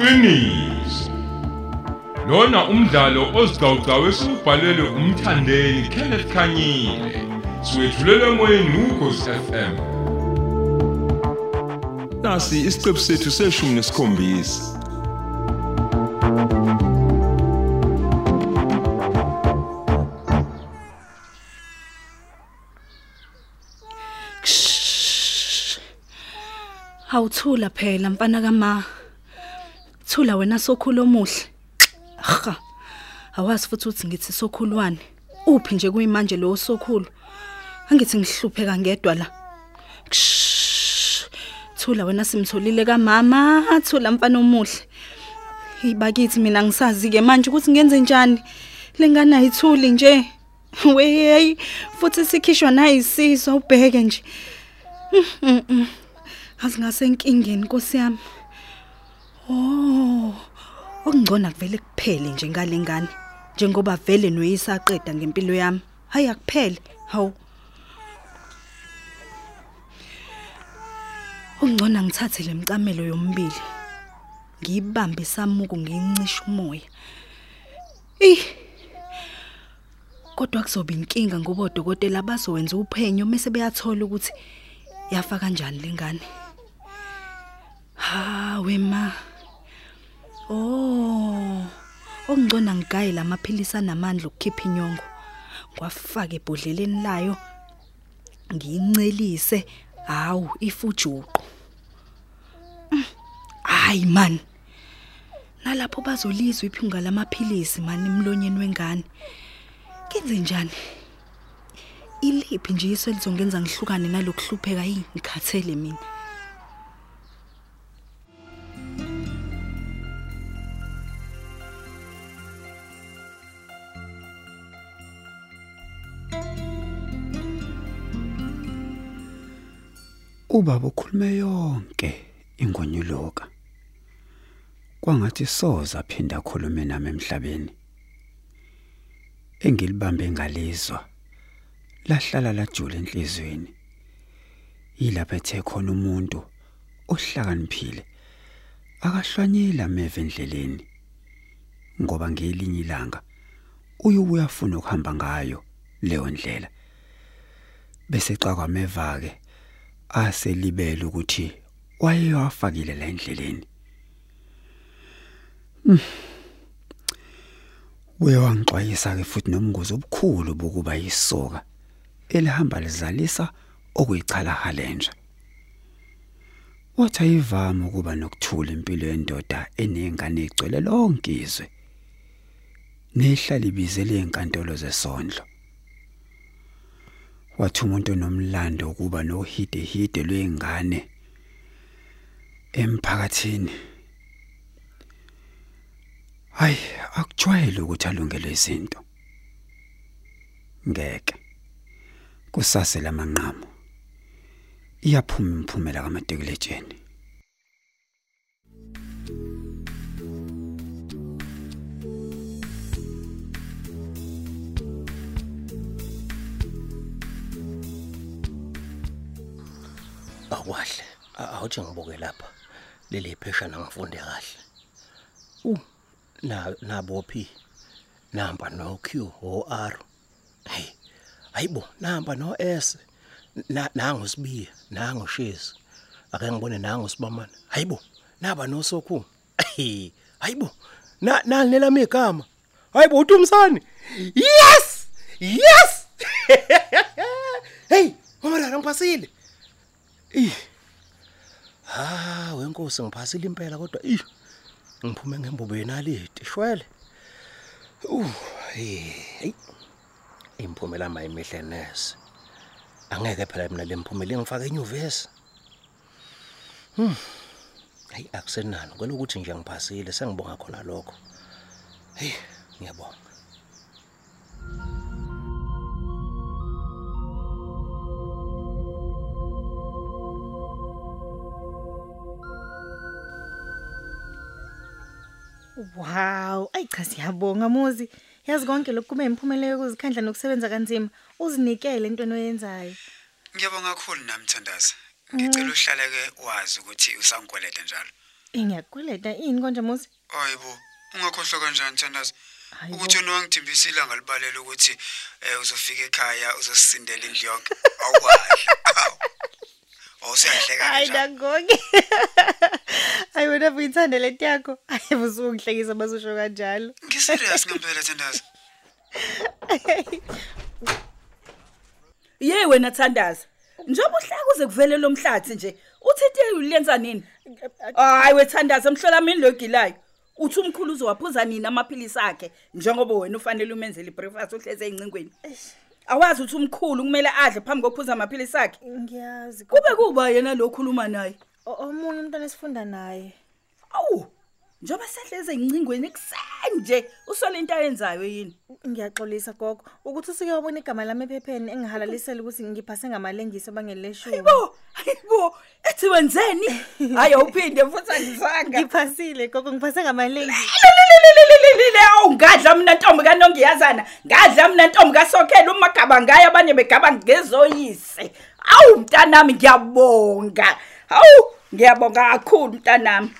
iqiniso. Lona umdlalo ozicawucawu esubhalelwe umthandeni Kenneth Khanyile. Siwetshulelwe emoyeni ukhosi FM nasi isiqephu sethu seshumi nesikhombisa. Awuthula phela mfana kama. Thula wena sokhulu omuhle. Ha. Awazi futhi uthi ngithi sokhulwane. Uphi nje kuyimanje lo sokhulu. Angithi ngihlupheka ngedwa la. Thula wena simtholile kamama, thula mfana omuhle. Ibakithi mina ngisazi ke manje ukuthi ngenze njani. Lengane ayithuli nje. Wey, futhi sikhishwa nayisizwe ubheke nje. Mm, mm. Asingase enkingeni Nkosi yami. Oh. Okungcona kuvele kuphele nje ngalengane. Njengoba vele noyisaqeda ngempilo yami. Hayi akuphele. Hawu. Ungcona ngithathe lemcamelo yombili. Ngiyibambe samuku ngincisha umoya. Eh. Kodwa kuzoba inkinga ngoba odokotela bazowenza uphenyo mase beyathola ukuthi yafa kanjani lengane. Ha wema. Oh. Okungcona ngigaye lamaphilisi anamandla ukukhipha inyongo. Ngwafaka ebhodleleni layo. Ngiyincelise. Hawu ifujuqu. Hayi man. Nalapho bazolizwa iphunga lamaphilisi mani emlonyeni wengane. Kenze njani? Iliphi nje iso elizongenza ngihlukane nalokuhlupheka yini ngikhathele mina. Ubaba ukhulume yonke ingonyuluka. Kwangathi soza aphinda akhulume nami emhlabeni. Engilibambe ngalizwa. Lahlala lajula enhlizweni. Yilapha ethe khona umuntu ohlakaniphile. Akahlwanyela meve endleleni. Ngoba ngelinye ilanga uyubuya afuna ukuhamba ngayo leyo ndlela. Bese xakwa meva ke aselibele ukuthi wayewafakile la endleleni. Wewangixwayisa ke futhi nomngozi obukhulu bokuba yisoka elihamba lizalisa okuyichala halenja. Wathi ayivama ukuba nokuthula impilo yendoda enengane egcwele lonke izwe. Nehlala ibizele enkantolo zesondlo. Wathi umuntu nomlando ukuba nohide hide lwengane emphakathini. Hayi, akujwayele ukuthi alungele izinto. Ngeke. Kusase lamanqamo. Iyaphuma imphumela kamatekulejeni. Akwahle awuthi ngibuke lapha. Leli pheshana ngifunde kahle. U na nabophi namba no Q o R. Hey ayibo namba no S. Na nangu sibiya nangu shezi ake ngibone nangu sibamana hayibo naba no sokhu. Hey hayibo na nalinelami igama hayibo uthumsani yes! Yes! Hey mama ngiphasile. Eh. Ha, wenkosi ngiphasile impela kodwa ih ngiphume ngembobo yenaliti shwele. Uh, hey. Imphumela mayimihle nese. Angeke phela mina lemphumela ngifaka enyuvesi. Hmm. Hey akusenalo kwelo ukuthi nje ngiphasile sengibonga khona lokho. Hey, ngiyabonga. Wow, ay cha siyabonga muzi. Yazi konke lokhu kume imphumela yokuzikhandla nokusebenza kanzima. Uzinikele entweni oyenzayo. Ngiyabonga kakhulu nami Thandaza. Ngicela uhlale ke wazi ukuthi usangikwelede njalo. Ngiyakweleta ini konje muzi? Hayibo, ungakhohlwa kanjani Thandaza? Hayibo. Ukuthi wena wangithimbisa ilanga libalela ukuthi eh uzofika ekhaya uzosindela indlu yonke. Awukwazi. Awusahleka Hayi kanjani? nagonke. Hayi wena uyithanda leti yakho. Hayi busungihlekisa basusho kanjalo. Ngiserious ngempela Thandaza. Ye wena Thandaza. Njengoba uhlaka uze kuvele lo mhlathi nje. Uthi into ulenza nini? Hayi wethandaza emhlola mini logilayo. Uthi umkhulu uzowaphuza nini amaphilisi akhe njengoba wena ufanele umenzele ibreakfast uhleze ezincingweni. Awazi ukuthi umkhulu kumele adle phambi kokuphuza amaphilisi akhe. Ngiyazi. Kube kuba yena lo khuluma naye. O- omunye umntwana esifunda naye. Awu. Njoba sehleze ezincingweni kusanje usole into ayenzayo yini? Ngiyaxolisa gogo ukuthi usike wabona igama lami ephepheni engihalalisela ukuthi ngiphase ngamalengisi abangeleshumi. Hayibo, hayibo, ethi wenzeni? Hayi awuphinde futhi angizanga. Ngiphasile gogo ngiphase ngamalengisi. lelelelelelele awungadla mina ntombi kanongiyazana ngadla mina ntombi kasokhela umagaba ngayo abanye begaba ngezoyise awu mntanami ngiyabonga hawu ngiyabonga kakhulu mntanami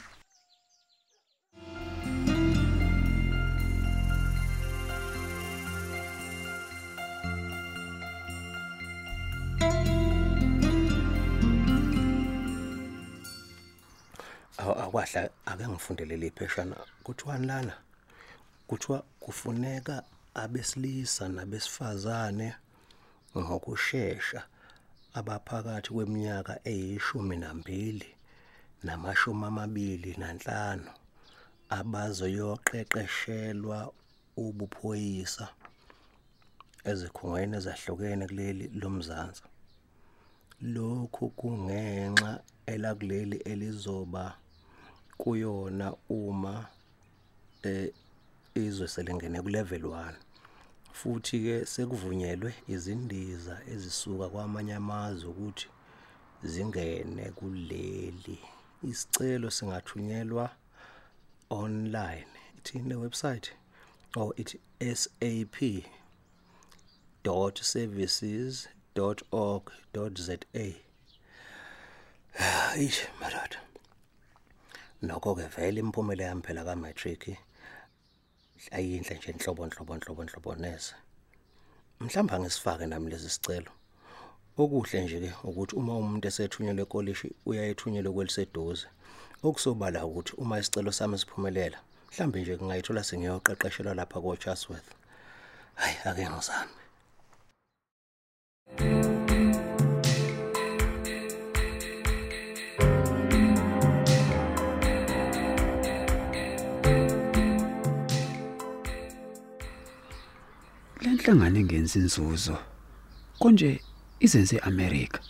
Aw- akwahla ake ngifundele lepheshana kuthiwani lana? Kuthiwa kufuneka abesilisa nabesifazane ngokusheshsha abaphakathi kweminyaka eyishumi nambili namashumi amabili nanhlanu abazoyoqeqeshelwa ubuphoyisa ezikhungweni ezahlukene kuleli lomzansi. Lokhu kungenxa elakuleli elizoba kuyona uma eh izwe selengene ku level 1 futhi ke sekuvunyelwe izindiza ezisuka kwamanye amazwe ukuthi zingene kuleli. Isicelo singathunyelwa online. Ithini le website? Or it sap .services.org.za Eish madod Nokho ke vele imphumela yami phela ka matric ayinhle nje inhlobo inhlobo inhlobo inhlobo neze. Mhlamba ngisifake nami lezi sicelo. Okuhle nje ke ukuthi uma umuntu esethunyelwe ekolishi uyayithunyelwa kweliseduze. Okusobala ukuthi uma isicelo sami siphumelela mhlambe nje ngingayithola sengiyoqeqeshelwa lapha ko Chatsworth hayi ake ngizame. Lenhlangano engenza inzuzo konje izenze eAmerica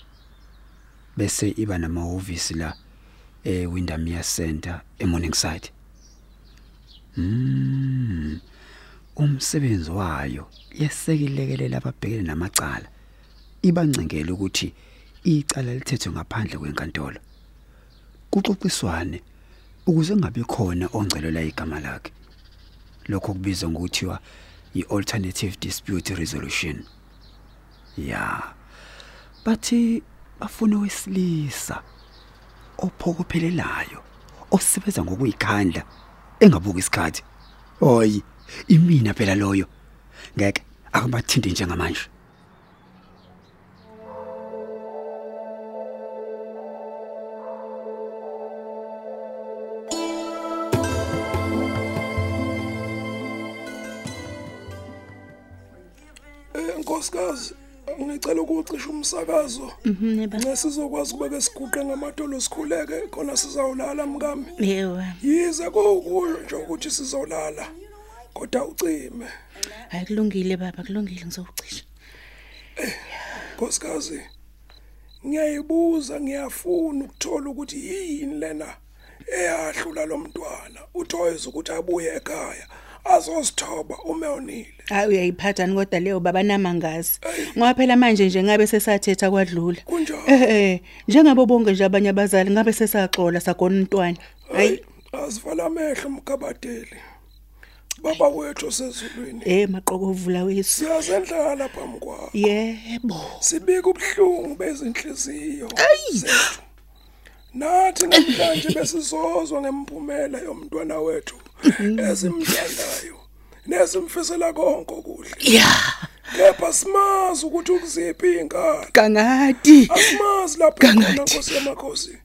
bese iba namahhovisi la eWindermere Center eMorningside. Mm umsebenzi wayo yesekilekelela ababhekene namacala. Ibancengela ukuthi icala lithethwe ngaphandle kwenkantolo. Kuxoxiswane ukuze kungabe khona ongcelela igama lakhe. Lokho kubizwa ngokuthiwa i-alternative dispute resolution. Ya bathi bafuna wesilisa ophokophelelayo osebenza ngokuyikhandla engabuki isikhathi. Hoyi imina phela loyo. Ngeke akubathinte njengamanje. Eh nkosikazi ngicela ukucisha umsakazo. Mhm sizokwazi ukubeka isiguqe ngamadolo sikhuleke khona sizawulala mkami Yewa. yize kukuyo nje ukuthi sizolala kodwa ucime. Hayi kulungile baba kulungile ngizowucisha. nkosikazi ngiyayibuza ngiyafuna ukuthola ukuthi yini lena eyahlula lo mntwana. Uthoyeza ukuthi abuye ekhaya. Azosithoba umeyonile Hayi uyayiphathani kodwa leyo baba namangazi. Ngoba phela manje nje ngabe sesathetha kwadlula. Kunjani? Eh eh njengabo bonke nje abanye abazali ngabe sesaxola sagona umntwana. Hayi asivala amehlo mkabadeli baba wethu osezulwini eh maqokovula wethu. siyazendlala phambi kwakho Yebo. sibika ubuhlungu bezinhliziyo zethu nathi namhlanje besizozwa ngempumela yomntwana wethu esimthandayo nesimfisela konke okuhle. Ya. Kepha simazi ukuthi ukuziphi ingane kangati. Asimazi lapho khona nkosi yamakhosi.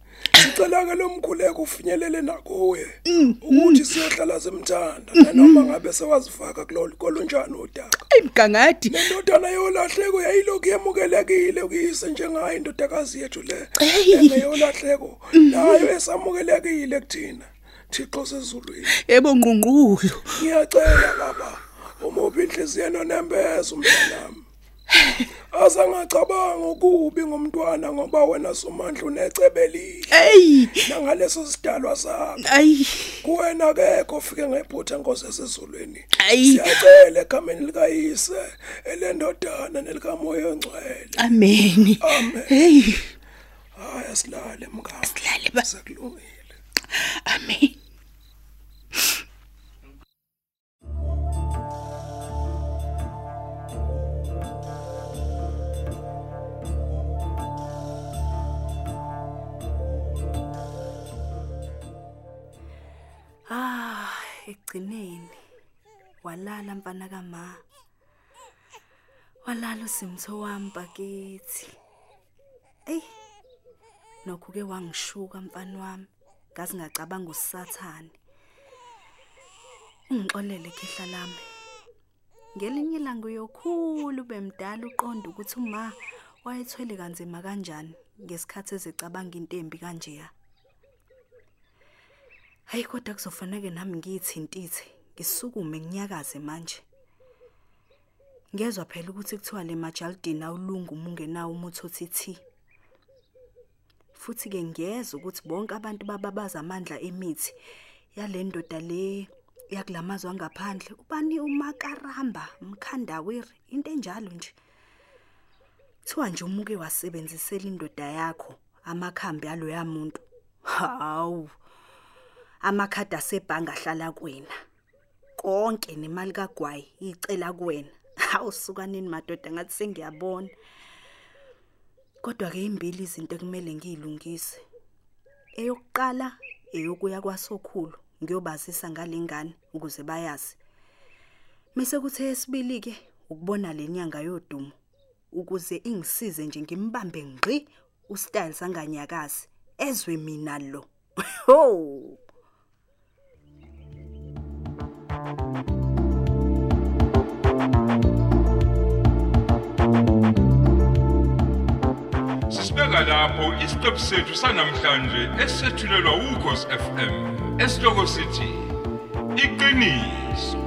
Sicela ke lo mkhuleko ufinyelele nakuye ukuthi siyohlala semthanda nanoma ngabe sewazifaka kulolu kolunjani udaka kangati. Indodana yolahleko yayilokhu yamukelekile kuyise njengayo indodakazi yethu le. Hey. engeyolahleko nayo esamukelekile kuthina. Thixo sezulwini. Yebo ngqungqulu ngiyacela baba umubi inhliziyo nonembezo mntanami azangacabanga ukubi ngomntwana ngoba wena somandla unecebelile. Hey nangaleso sidalwa sakho. Ayi! Kuwena kekho ofike ngephutha nkosi esezulwini Ayi. siyacela egameni likayise elendodana nelikamoya ongcwele amen. Amen. hey haya silale mngani. Silale ba amen Ah, egcineni walala mfana kama. Walala usimtho wami bakithi. Ey. Nokho ke wangishuka mfana wami. Ngazi ngacabanga usathane. Ungixolele khehla lami. Ngelinye ilanga uyokhulu bemdala uqonda ukuthi uma wayethwele kanzima kanjani ngesikhathi ezicabanga intembi kanjeya. Hayi kodwa kuzofanele nami ngiyithintithe, ngisukume nginyakaze manje. Ngezwe phela ukuthi kuthiwa le majaldini awulunga uma ungenawo umuthi othi Futhi ke ngiyeza ukuthi bonke abantu bababaza amandla emithi yale ndoda le yakulamazwe ngaphandle ubani umakaramba mkhandawiri into enjalo nje. Kuthiwa nje umuke wasebenzisela indoda yakho amakhambi alo yamuntu hawu amakhadi asebhange ahlala kuwena. Konke nemali kagwayi icela kuwena. Awusukanini madoda ngathi sengiyabona. Kodwa ke imbili izinto ekumele ngilungise eyokuqala eyokuya kwasokhulu ngiyobazisa ngalengane ukuze bayazi. Mise kuthe esibili ke ukubona lenyanga yodumo ukuze ingisize nje ngimbambe ngqi ustayle sanganyakazi ezwe mina lo. Ho Sisibeka lapho isiqephu sethu sanamhlanje esethulelwa ukhosi FM. Esihloko sithi iqiniso